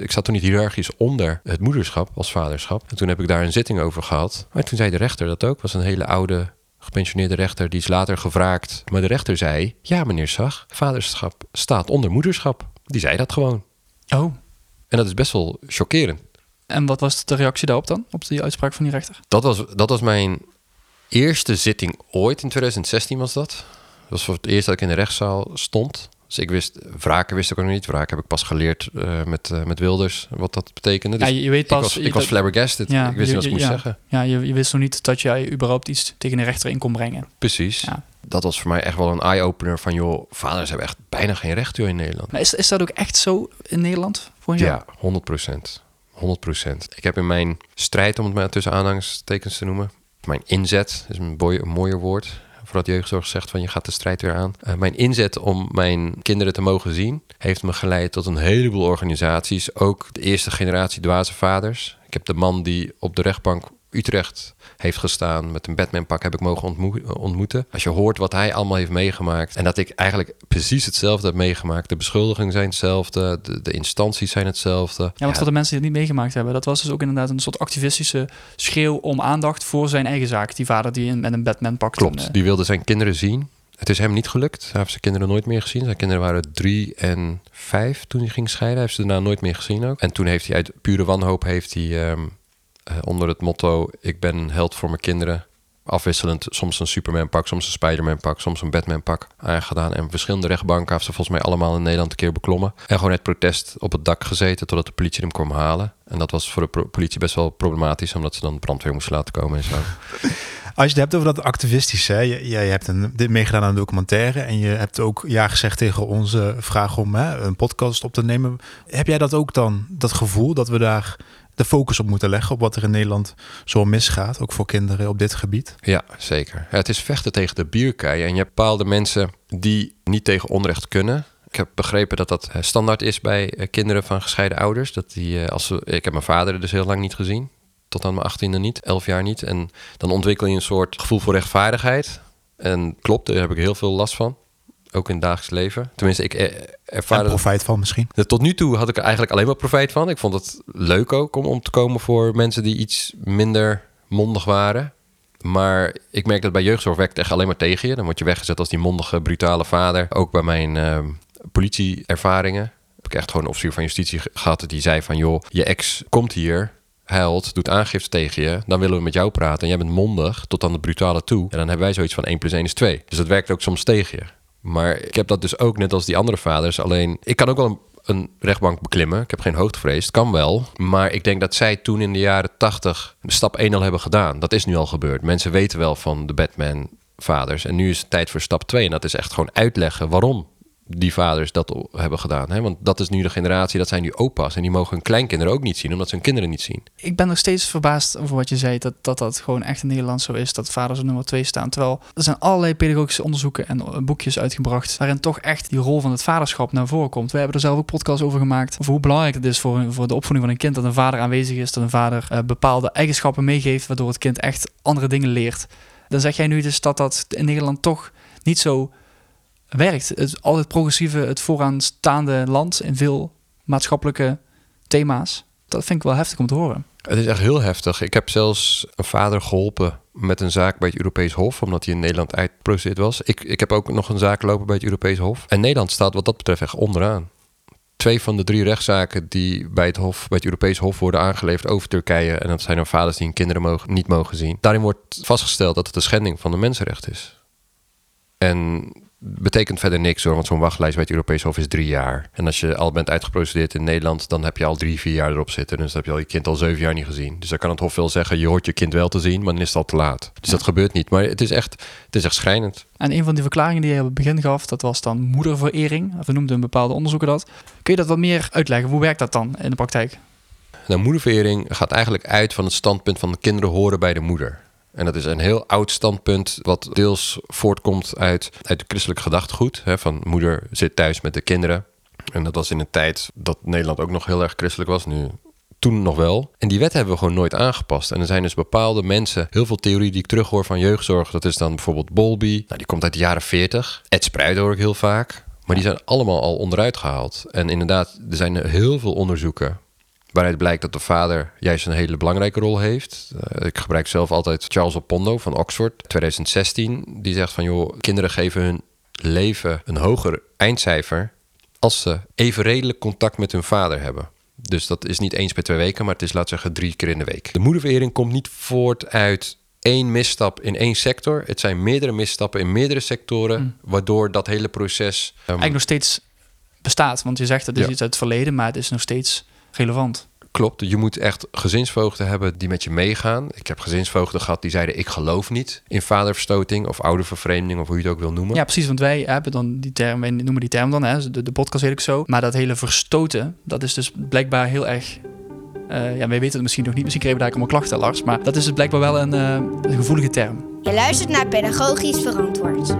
Ik zat toen niet hiërarchisch onder het moederschap als vaderschap. En toen heb ik daar een zitting over gehad. Maar toen zei de rechter dat ook. was een hele oude gepensioneerde rechter. Die is later gevraagd. Maar de rechter zei, ja meneer Zag, vaderschap staat onder moederschap. Die zei dat gewoon. Oh. En dat is best wel chockerend. En wat was de reactie daarop dan? Op die uitspraak van die rechter? Dat was, dat was mijn eerste zitting ooit. In 2016 was dat. Dat was voor het eerst dat ik in de rechtszaal stond. Dus ik wist, wraken wist ik ook nog niet. Wraken heb ik pas geleerd eh, met, eh, met Wilders, wat dat betekende. Dus ja, je, weet ik pas... was, je- ik was flabbergasted. Ja, ik wist niet wat ik moest ja. zeggen. Ja, je, je wist nog niet dat jij überhaupt iets tegen de rechter in kon brengen. Precies. Ja. Dat was voor mij echt wel een eye-opener van... joh, vaders hebben echt bijna geen recht joh, in Nederland. Maar is, is dat ook echt zo in Nederland? Volgens jou? Ja, 100 procent. 100 procent. Ik heb in mijn strijd, om het maar tussen aanhalingstekens te noemen... mijn inzet, is een, boy, mooier woord... voordat jeugdzorg zegt van je gaat de strijd weer aan. Eh, mijn inzet om mijn kinderen te mogen zien... heeft me geleid tot een heleboel organisaties. Ook de eerste generatie dwaze vaders. Ik heb de man die op de rechtbank Utrecht heeft gestaan met een Batman-pak heb ik mogen ontmoe- ontmoeten. Als je hoort wat hij allemaal heeft meegemaakt en dat ik eigenlijk precies hetzelfde heb meegemaakt. De beschuldigingen zijn hetzelfde, de, de instanties zijn hetzelfde. Ja, want voor de mensen die het niet meegemaakt hebben, dat was dus ook inderdaad een soort activistische schreeuw om aandacht voor zijn eigen zaak. Die vader die in, met een Batman pakt. Klopt, die wilde zijn kinderen zien. Het is hem niet gelukt. Hij heeft zijn kinderen nooit meer gezien. Zijn kinderen waren drie en vijf toen hij ging scheiden. Hij heeft ze daarna nooit meer gezien ook. En toen heeft hij uit pure wanhoop heeft hij ehm, eh, onder het motto... ik ben een held voor mijn kinderen... afwisselend soms een Superman pak, soms een Spider-Man pak... soms een Batman pak aangedaan. En verschillende rechtbanken heeft ze volgens mij allemaal in Nederland een keer beklommen. En gewoon het protest op het dak gezeten totdat de politie hem kwam halen. En dat was voor de politie best wel problematisch, omdat ze dan de brandweer moesten laten komen en zo. Als je het hebt over dat activistische, hè, je- jij hebt een, dit meegedaan aan een documentaire en je hebt ook ja gezegd tegen onze vraag om hè, een podcast op te nemen. Heb jij dat ook dan, dat gevoel dat we daar de focus op moeten leggen op wat er in Nederland zo misgaat, ook voor kinderen op dit gebied? Ja, zeker. Het is vechten tegen de bierkei. En je hebt bepaalde mensen die niet tegen onrecht kunnen. Ik heb begrepen dat dat eh, standaard is bij eh, kinderen van gescheiden ouders. Dat die, eh, als ze, ik heb mijn vader dus heel lang niet gezien. Tot aan mijn achttiende niet, elf jaar niet. En dan ontwikkel je een soort gevoel voor rechtvaardigheid. En klopt, daar heb ik heel veel last van. Ook in het dagelijks leven. Tenminste, ik ervaar dat profijt van misschien. Tot nu toe had ik er eigenlijk alleen maar profijt van. Ik vond het leuk ook om, om te komen voor mensen die iets minder mondig waren. Maar ik merk dat bij jeugdzorg werkt echt alleen maar tegen je. Dan word je weggezet als die mondige, brutale vader. Ook bij mijn ehm, politieervaringen heb ik echt gewoon een officier van justitie ge- gehad die zei van... joh, je ex komt hier, huilt, doet aangifte tegen je. Dan willen we met jou praten en jij bent mondig tot aan de brutale toe. En dan hebben wij zoiets van 1 plus 1 is 2. Dus dat werkt ook soms tegen je. Maar ik heb dat dus ook net als die andere vaders. Alleen, ik kan ook wel een, een rechtbank beklimmen. Ik heb geen hoogtevrees. Het kan wel. Maar ik denk dat zij toen in de jaren 80 stap 1 al hebben gedaan. Dat is nu al gebeurd. Mensen weten wel van de Batman vaders. En nu is het tijd voor stap 2. En dat is echt gewoon uitleggen waarom die vaders dat hebben gedaan. Hè? Want dat is nu de generatie, dat zijn nu opa's. En die mogen hun kleinkinderen ook niet zien, omdat ze hun kinderen niet zien. Ik ben nog steeds verbaasd over wat je zei, dat dat, dat gewoon echt in Nederland zo is, dat vaders op nummer twee staan. Terwijl er zijn allerlei pedagogische onderzoeken en eh, boekjes uitgebracht, waarin toch echt die rol van het vaderschap naar voren komt. We hebben er zelf ook podcasts over gemaakt, over hoe belangrijk het is voor, voor de opvoeding van een kind, dat een vader aanwezig is, dat een vader eh, bepaalde eigenschappen meegeeft, waardoor het kind echt andere dingen leert. Dan zeg jij nu dus dat dat in Nederland toch niet zo werkt. Het, al het progressieve, het vooraanstaande land in veel maatschappelijke thema's. Dat vind ik wel heftig om te horen. Het is echt heel heftig. Ik heb zelfs een vader geholpen met een zaak bij het Europees Hof, omdat hij in Nederland uitgeprocedeerd was. Ik, ik heb ook nog een zaak lopen bij het Europees Hof. En Nederland staat wat dat betreft echt onderaan. Twee van de drie rechtszaken die bij het, hof, bij het Europees Hof worden aangeleverd over Turkije. En dat zijn dan vaders die hun kinderen mogen, niet mogen zien. Daarin wordt vastgesteld dat het een schending van de mensenrechten is. En betekent verder niks hoor, want zo'n wachtlijst bij het Europees Hof is drie jaar. En als je al bent uitgeprocedeerd in Nederland, dan heb je al drie, vier jaar erop zitten. Dus dan heb je al je kind al zeven jaar niet gezien. Dus dan kan het Hof wel zeggen, je hoort je kind wel te zien, maar dan is het al te laat. Dus dat gebeurt niet. Maar het is echt, het is echt schrijnend. En een van die verklaringen die je op het begin gaf, dat was dan moederverering. We noemden een bepaalde onderzoeker dat. Kun je dat wat meer uitleggen? Hoe werkt dat dan in de praktijk? Nou, moederverering gaat eigenlijk uit van het standpunt van de kinderen horen bij de moeder. En dat is een heel oud standpunt, wat deels voortkomt uit, uit het christelijk gedachtegoed. Hè, van moeder zit thuis met de kinderen. En dat was in een tijd dat Nederland ook nog heel erg christelijk was. Nu, toen nog wel. En die wet hebben we gewoon nooit aangepast. En er zijn dus bepaalde mensen, heel veel theorie die ik terughoor van jeugdzorg. Dat is dan bijvoorbeeld Bolby. Nou, die komt uit de jaren 40. Ed Spruit hoor ik heel vaak. Maar die zijn allemaal al onderuit gehaald. En inderdaad, er zijn heel veel onderzoeken waaruit blijkt dat de vader juist een hele belangrijke rol heeft. Eh, ik gebruik zelf altijd Charles Opondo van Oxford, 2016. Die zegt van, joh, kinderen geven hun leven een hoger eindcijfer als ze even redelijk contact met hun vader hebben. Dus dat is niet eens per twee weken, maar het is, laat zeggen, drie keer in de week. De moederverering komt niet voort uit één misstap in één sector. Het zijn meerdere misstappen in meerdere sectoren, waardoor dat hele proces... ehm, Eigenlijk nog steeds bestaat. Want je zegt het is Ja. iets uit het verleden, maar het is nog steeds relevant. Klopt, je moet echt gezinsvoogden hebben die met je meegaan. Ik heb gezinsvoogden gehad die zeiden: Ik geloof niet in vaderverstoting of oudervervreemding, of hoe je het ook wil noemen. Ja, precies. Want wij hebben dan die term, wij noemen die term dan, hè, de, de podcast heet ik zo. Maar dat hele verstoten, dat is dus blijkbaar heel erg. eh, ja, wij weten het misschien nog niet. Misschien kregen we daar allemaal klachten, Lars. Maar dat is dus blijkbaar wel een, eh, een gevoelige term. Je luistert naar Pedagogisch Verantwoord.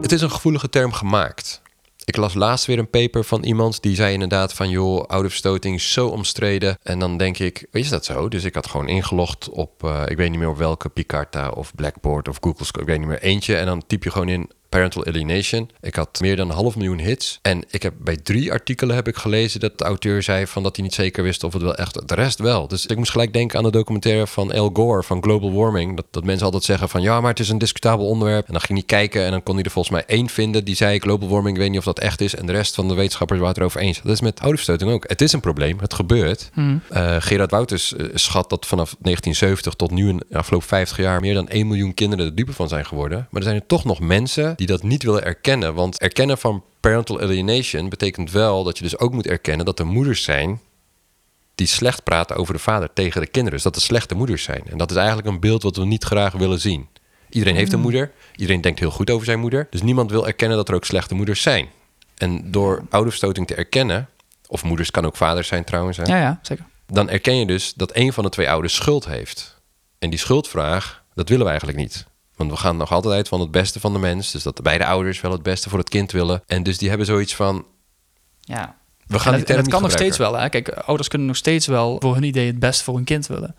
Het is een gevoelige term gemaakt. Ik las laatst weer een paper van iemand die zei inderdaad van joh, ouderverstoting is zo omstreden. En dan denk ik, is dat zo? Dus ik had gewoon ingelogd op, eh, ik weet niet meer op welke, Picarta of Blackboard of Google ik weet niet meer eentje. En dan typ je gewoon in parental alienation. Ik had meer dan een half miljoen hits. En ik heb bij drie artikelen heb ik gelezen dat de auteur zei van dat hij niet zeker wist of het wel echt, de rest wel. Dus ik moest gelijk denken aan de documentaire van Al Gore van Global Warming. Dat, dat mensen altijd zeggen van ja, maar het is een discutabel onderwerp. En dan ging hij kijken en dan kon hij er volgens mij één vinden die zei global warming, ik weet niet of dat echt is. En de rest van de wetenschappers waren het erover eens. Dat is met ouderverstoting ook. Het is een probleem, het gebeurt. Eh, Gerard Wouters eh, schat dat vanaf 1970 tot nu in de afgelopen 50 jaar meer dan 1 miljoen kinderen er dupe van zijn geworden. Maar er zijn er toch nog mensen die dat niet willen erkennen. Want erkennen van parental alienation betekent wel dat je dus ook moet erkennen dat er moeders zijn die slecht praten over de vader tegen de kinderen. Dus dat de slechte moeders zijn. En dat is eigenlijk een beeld wat we niet graag willen zien. Iedereen heeft een moeder. Iedereen denkt heel goed over zijn moeder. Dus niemand wil erkennen dat er ook slechte moeders zijn. En door ouderverstoting te erkennen, of moeders kan ook vaders zijn trouwens, hè, Ja, ja, zeker. dan erken je dus dat een van de twee ouders schuld heeft. En die schuldvraag, dat willen we eigenlijk niet. Want we gaan nog altijd uit van het beste van de mens. Dus dat de beide ouders wel het beste voor het kind willen. En dus die hebben zoiets van, Ja. we gaan en die het, term en het kan nog steeds wel. Hè? Kijk, ouders kunnen nog steeds wel voor hun idee het beste voor hun kind willen.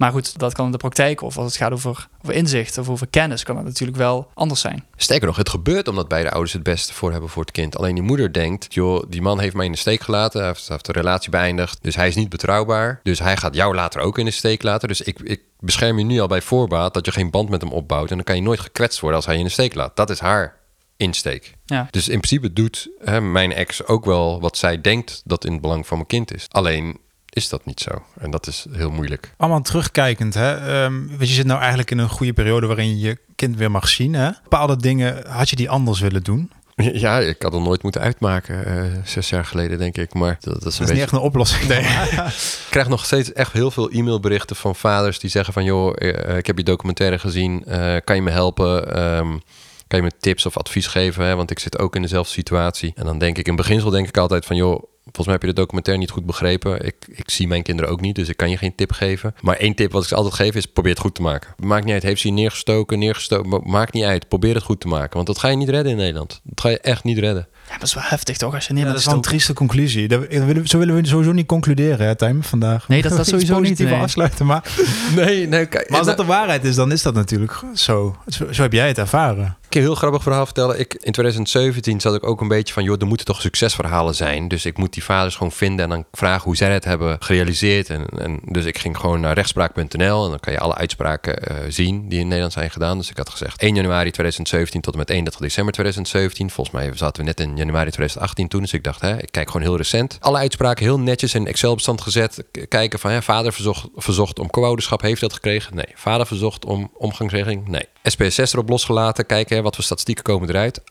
Maar goed, dat kan in de praktijk of als het gaat over, over inzicht of over kennis, kan het natuurlijk wel anders zijn. Sterker nog, het gebeurt omdat beide ouders het beste voor hebben voor het kind. Alleen die moeder denkt, joh, die man heeft mij in de steek gelaten. Hij heeft, heeft de relatie beëindigd. Dus hij is niet betrouwbaar. Dus hij gaat jou later ook in de steek laten. Dus ik, ik bescherm je nu al bij voorbaat dat je geen band met hem opbouwt. En dan kan je nooit gekwetst worden als hij je in de steek laat. Dat is haar insteek. Ja. Dus in principe doet hè, mijn ex ook wel wat zij denkt dat in het belang van mijn kind is. Alleen is dat niet zo. En dat is heel moeilijk. Allemaal terugkijkend, hè? Ehm, want je zit nou eigenlijk in een goede periode waarin je je kind weer mag zien. Hè? Bepaalde dingen had je die anders willen doen. Ja, ik had het nooit moeten uitmaken. eh, zes jaar geleden, denk ik. Maar dat, dat is een Dat is beetje... niet echt een oplossing. Nee. Ik krijg nog steeds echt heel veel e-mailberichten van vaders die zeggen van... joh, eh, ik heb je documentaire gezien, eh, kan je me helpen? Ehm, kan je me tips of advies geven? Hè? Want ik zit ook in dezelfde situatie. En dan denk ik, in beginsel denk ik altijd van... joh, volgens mij heb je de documentaire niet goed begrepen. Ik, ik zie mijn kinderen ook niet, dus ik kan je geen tip geven. Maar één tip wat ik ze altijd geef is, probeer het goed te maken. Maakt niet uit, heeft ze je neergestoken, neergestoken... ma- Maakt niet uit, probeer het goed te maken. Want dat ga je niet redden in Nederland. Dat ga je echt niet redden. Ja, dat is wel heftig toch, als je Ja, met dat is wel een trieste conclusie. Dat, dat willen we- zo willen we sowieso niet concluderen, hè, Tijm, vandaag. Nee, dat- dat sowieso niet, nee. afsluiten. Maar, Nee, nee, kijk. maar als dat de waarheid is, dan is dat natuurlijk zo. Zo, zo heb jij het ervaren. Ik een heel grappig verhaal vertellen. Ik, in 2017 zat ik ook een beetje van... joh, er moeten toch succesverhalen zijn. Dus ik moet die vaders gewoon vinden... en dan vragen hoe zij het hebben gerealiseerd. En, dus ik ging gewoon naar rechtspraak.nl... en dan kan je alle uitspraken eh, zien die in Nederland zijn gedaan. Dus ik had gezegd 1 januari 2017 tot en met 31 december 2017. Volgens mij zaten we net in januari 2018 toen. Dus ik dacht, hè, ik kijk gewoon heel recent. Alle uitspraken heel netjes in Excel-bestand gezet. Kijken van, hè, vader verzocht, verzocht om co-ouderschap. Heeft dat gekregen? Nee. Vader verzocht om omgangsregeling? Nee. SPSS erop losgelaten. Kijken, hè, wat voor statistieken komen eruit. 98,2%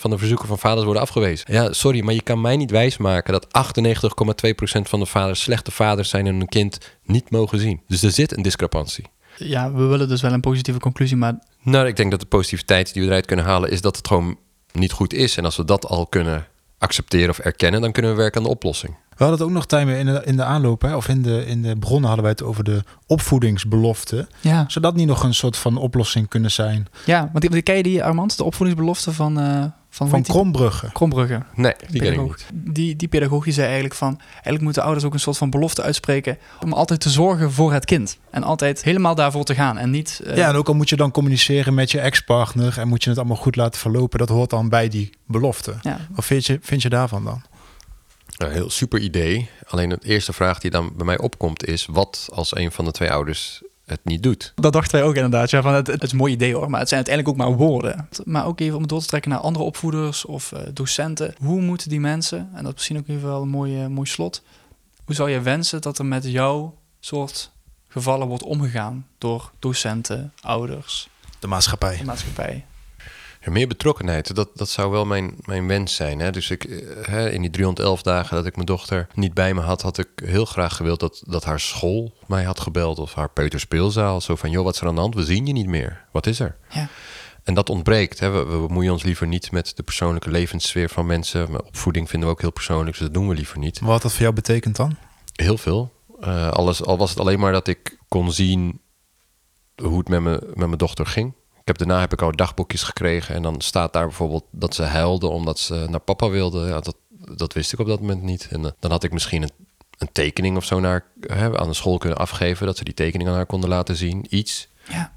van de verzoeken van vaders worden afgewezen. Ja, sorry, maar je kan mij niet wijsmaken dat 98,2% van de vaders slechte vaders zijn en hun kind niet mogen zien. Dus er zit een discrepantie. Ja, we willen dus wel een positieve conclusie, maar Nou, ik denk dat de positiviteit die we eruit kunnen halen is dat het gewoon niet goed is. En als we dat al kunnen accepteren of erkennen, dan kunnen we werken aan de oplossing. We hadden het ook nog, Tijm, in de, in de aanloop, hè, of in de, in de bronnen hadden wij het over de opvoedingsbelofte. ja. Zou dat niet nog een soort van oplossing kunnen zijn? Ja, want die, die- ken je die, Armand? De opvoedingsbelofte van... eh van? Krombrugge. Krombrugge. Nee, die ken ik pedagoog. niet. Die, die pedagoog die zei eigenlijk van... Eigenlijk moeten ouders ook een soort van belofte uitspreken... om altijd te zorgen voor het kind. En altijd helemaal daarvoor te gaan. En niet... eh, Ja, en ook al moet je dan communiceren met je ex-partner en moet je het allemaal goed laten verlopen, dat hoort dan bij die belofte. ja. Wat vind je, vind je daarvan dan? Een heel super idee. Alleen de eerste vraag die dan bij mij opkomt is... wat als een van de twee ouders het niet doet? Dat dachten wij ook inderdaad. Ja, van het, het is een mooi idee hoor, maar het zijn uiteindelijk ook maar woorden. Maar ook even om het door te trekken naar andere opvoeders of eh, docenten. Hoe moeten die mensen, en dat is misschien ook even wel een mooi, mooi slot. Hoe zou je wensen dat er met jouw soort gevallen wordt omgegaan door docenten, ouders, De maatschappij. de maatschappij? Ja, meer betrokkenheid, dat, dat zou wel mijn, mijn wens zijn. Hè? Dus ik, eh, hè, in die 311 dagen dat ik mijn dochter niet bij me had, had ik heel graag gewild dat, dat haar school mij had gebeld of haar peuterspeelzaal. Zo van, joh, wat is er aan de hand? We zien je niet meer. Wat is er? Ja. En dat ontbreekt. Hè? We, we bemoeien ons liever niet met de persoonlijke levenssfeer van mensen. Maar opvoeding vinden we ook heel persoonlijk, dus dat doen we liever niet. Wat dat voor jou betekent dan? Heel veel. Eh, alles, al was het alleen maar dat ik kon zien hoe het met, me, met mijn dochter ging. Ik heb, daarna heb ik al dagboekjes gekregen. En dan staat daar bijvoorbeeld dat ze huilde omdat ze naar papa wilde. Ja, dat, dat wist ik op dat moment niet. En eh, dan had ik misschien een, een tekening of zo naar, hè, aan de school kunnen afgeven. Dat ze die tekening aan haar konden laten zien. Iets. Ja.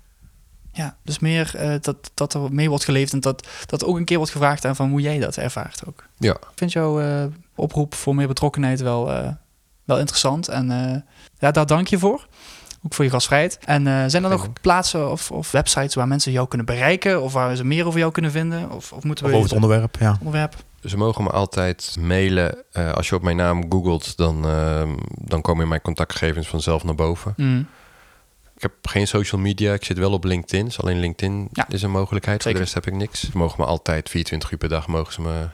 Ja, dus meer eh, dat, dat er mee wordt geleefd en dat, dat ook een keer wordt gevraagd aan van hoe jij dat ervaart ook. Ja. Ik vind jouw eh, oproep voor meer betrokkenheid wel, wel interessant. En ja, daar dank je voor. Ook voor je gastvrijheid. En eh, zijn er nog plaatsen of, of websites waar mensen jou kunnen bereiken? Of waar ze meer over jou kunnen vinden? Of, of moeten Of we over het onderwerp, ja. onderwerp? Ze mogen me altijd mailen. Eh, als je op mijn naam googelt, dan, eh, dan komen mijn contactgegevens vanzelf naar boven. Mm. Ik heb geen social media. Ik zit wel op LinkedIn. Dus alleen LinkedIn Ja, is een mogelijkheid. zeker. Voor de rest heb ik niks. Ze mogen me altijd 24 uur per dag mogen ze me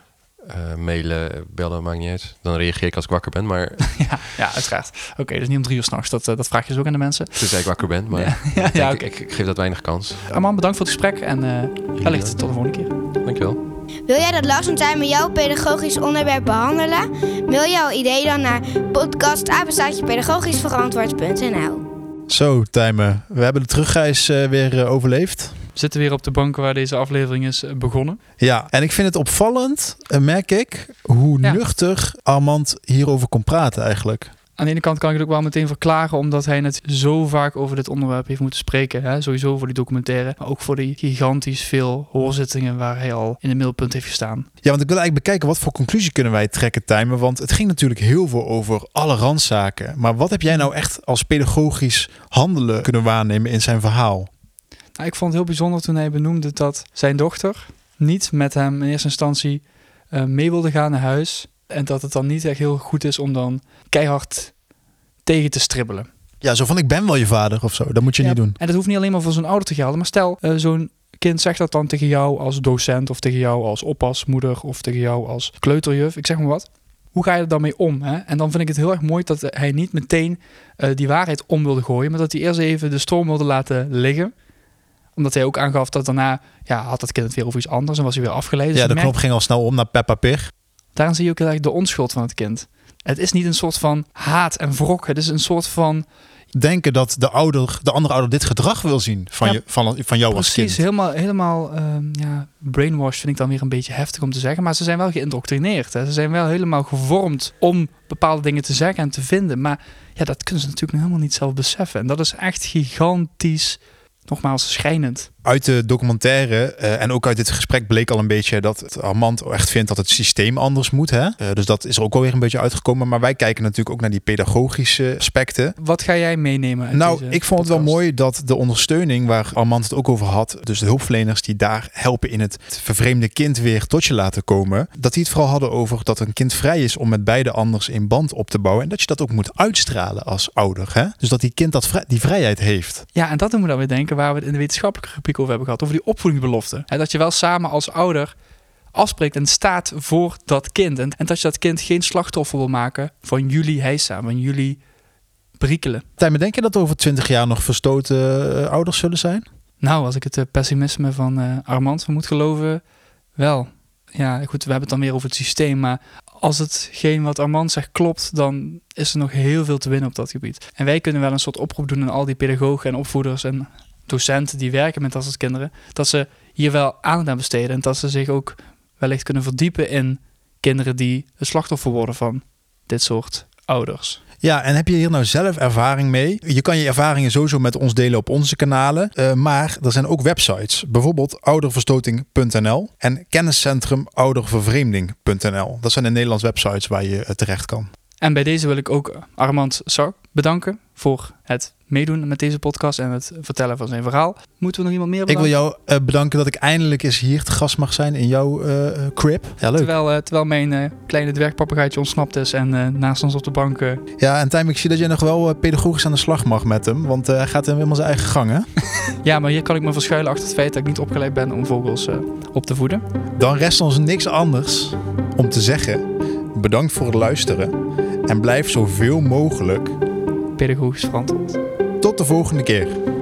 eh, mailen, bellen, maakt niet uit. Dan reageer ik als ik wakker ben, maar ja, ja, uiteraard. Oké, dus niet om drie uur s'nachts. Dat, eh, dat vraag je dus ook aan de mensen. tenzij ik wakker ben. Maar Ja, ja, ik, ja, denk, oké. ik, ik geef dat weinig kans. Armand, bedankt voor het gesprek en eh wellicht tot de volgende keer. Dankjewel. Wil jij dat Lars en Tijmen jouw pedagogisch onderwerp behandelen? Mail jouw idee dan naar podcastapenstaatjepedagogischverantwoord.nl Zo, Tijmen. We hebben de terugreis weer overleefd. We zitten weer op de bank waar deze aflevering is eh, begonnen. Ja, en ik vind het opvallend, eh, merk ik, hoe Ja. nuchter Armand hierover kon praten eigenlijk. Aan de ene kant kan ik het ook wel meteen verklaren, omdat hij net zo vaak over dit onderwerp heeft moeten spreken. Hè? Sowieso voor die documentaire, maar ook voor die gigantisch veel hoorzittingen waar hij al in het middelpunt heeft gestaan. Ja, want ik wil eigenlijk bekijken wat voor conclusie kunnen wij trekken, Tijmen. Want het ging natuurlijk heel veel over alle randzaken. Maar wat heb jij nou echt als pedagogisch handelen kunnen waarnemen in zijn verhaal? Nou, ik vond het heel bijzonder toen hij benoemde dat zijn dochter niet met hem in eerste instantie eh, mee wilde gaan naar huis. En dat het dan niet echt heel goed is om dan keihard tegen te stribbelen. Ja, zo van ik ben wel je vader of zo. Dat moet je Ja, niet doen. En dat hoeft niet alleen maar voor zo'n ouder te gelden. Maar stel, eh, zo'n kind zegt dat dan tegen jou als docent... of tegen jou als oppasmoeder of tegen jou als kleuterjuf. Ik zeg maar wat. Hoe ga je er dan mee om? Hè? En dan vind ik het heel erg mooi dat hij niet meteen eh, die waarheid om wilde gooien... maar dat hij eerst even de storm wilde laten liggen omdat hij ook aangaf dat daarna ja, had dat kind het weer over iets anders en was hij weer afgeleid. Dus Ja, de merkt- knop ging al snel om naar Peppa Pig. Daarin zie je ook heel erg de onschuld van het kind. Het is niet een soort van haat en wrok. Het is een soort van Denken dat de, ouder, de andere ouder dit gedrag wil zien van, Ja, je, van, van jou als Precies, kind. helemaal, helemaal ehm, ja, brainwash vind ik dan weer een beetje heftig om te zeggen. Maar ze zijn wel geïndoctrineerd. Hè. Ze zijn wel helemaal gevormd om bepaalde dingen te zeggen en te vinden. Maar ja, dat kunnen ze natuurlijk helemaal niet zelf beseffen. En dat is echt gigantisch, nogmaals, schrijnend. Uit de documentaire eh, en ook uit dit gesprek bleek al een beetje dat Armand echt vindt dat het systeem anders moet. Hè? Eh, dus dat is er ook alweer een beetje uitgekomen. Maar wij kijken natuurlijk ook naar die pedagogische aspecten. Wat ga jij meenemen uit Nou, ik vond het wel mooi dat de ondersteuning waar Armand het ook over had, dus de hulpverleners die daar helpen in het vervreemde kind weer tot je laten komen, dat die het vooral hadden over dat een kind vrij is om met beide anders in band op te bouwen en dat je dat ook moet uitstralen als ouder. Hè? Dus dat die kind dat die vrijheid heeft. Ja, en dat doen we dan weer denken waar we het in de wetenschappelijke rubriek over hebben gehad. Over die opvoedingsbelofte. En dat je wel samen als ouder afspreekt en staat voor dat kind. En, en dat je dat kind geen slachtoffer wil maken van jullie heisa, van jullie prikkelen. Tijmen, denk je dat over twintig jaar nog verstoten eh, ouders zullen zijn? Nou, als ik het eh, pessimisme van eh, Armand moet geloven, wel. Ja, goed, we hebben het dan weer over het systeem. Maar als hetgeen wat Armand zegt klopt, dan is er nog heel veel te winnen op dat gebied. En wij kunnen wel een soort oproep doen aan al die pedagogen en opvoeders en docenten die werken met dat soort kinderen. Dat ze hier wel aandacht aan besteden. En dat ze zich ook wellicht kunnen verdiepen in kinderen die het slachtoffer worden van dit soort ouders. Ja, en heb je hier nou zelf ervaring mee? Je kan je ervaringen sowieso met ons delen op onze kanalen. eh, maar er zijn ook websites. Bijvoorbeeld ouderverstoting.nl en kenniscentrum oudervervreemding.nl. Dat zijn de Nederlandse websites waar je eh, terecht kan. En bij deze wil ik ook Armand Sark bedanken voor het meedoen met deze podcast en het vertellen van zijn verhaal. Moeten we nog iemand meer Ik wil bedanken? jou eh, bedanken dat ik eindelijk eens hier te gast mag zijn in jouw eh, crib. Ja, leuk. Terwijl, terwijl mijn kleine dwergpapagaaitje ontsnapt is en naast ons op de bank... Ja, en Tijm, ik zie dat je nog wel pedagogisch aan de slag mag met hem. Want hij gaat helemaal zijn eigen gang, hè? ja, maar hier kan ik me verschuilen achter het feit dat ik niet opgeleid ben om vogels op te voeden. Dan rest ons niks anders om te zeggen... bedankt voor het luisteren. En blijf zoveel mogelijk Pedagogisch verantwoord. tot de volgende keer.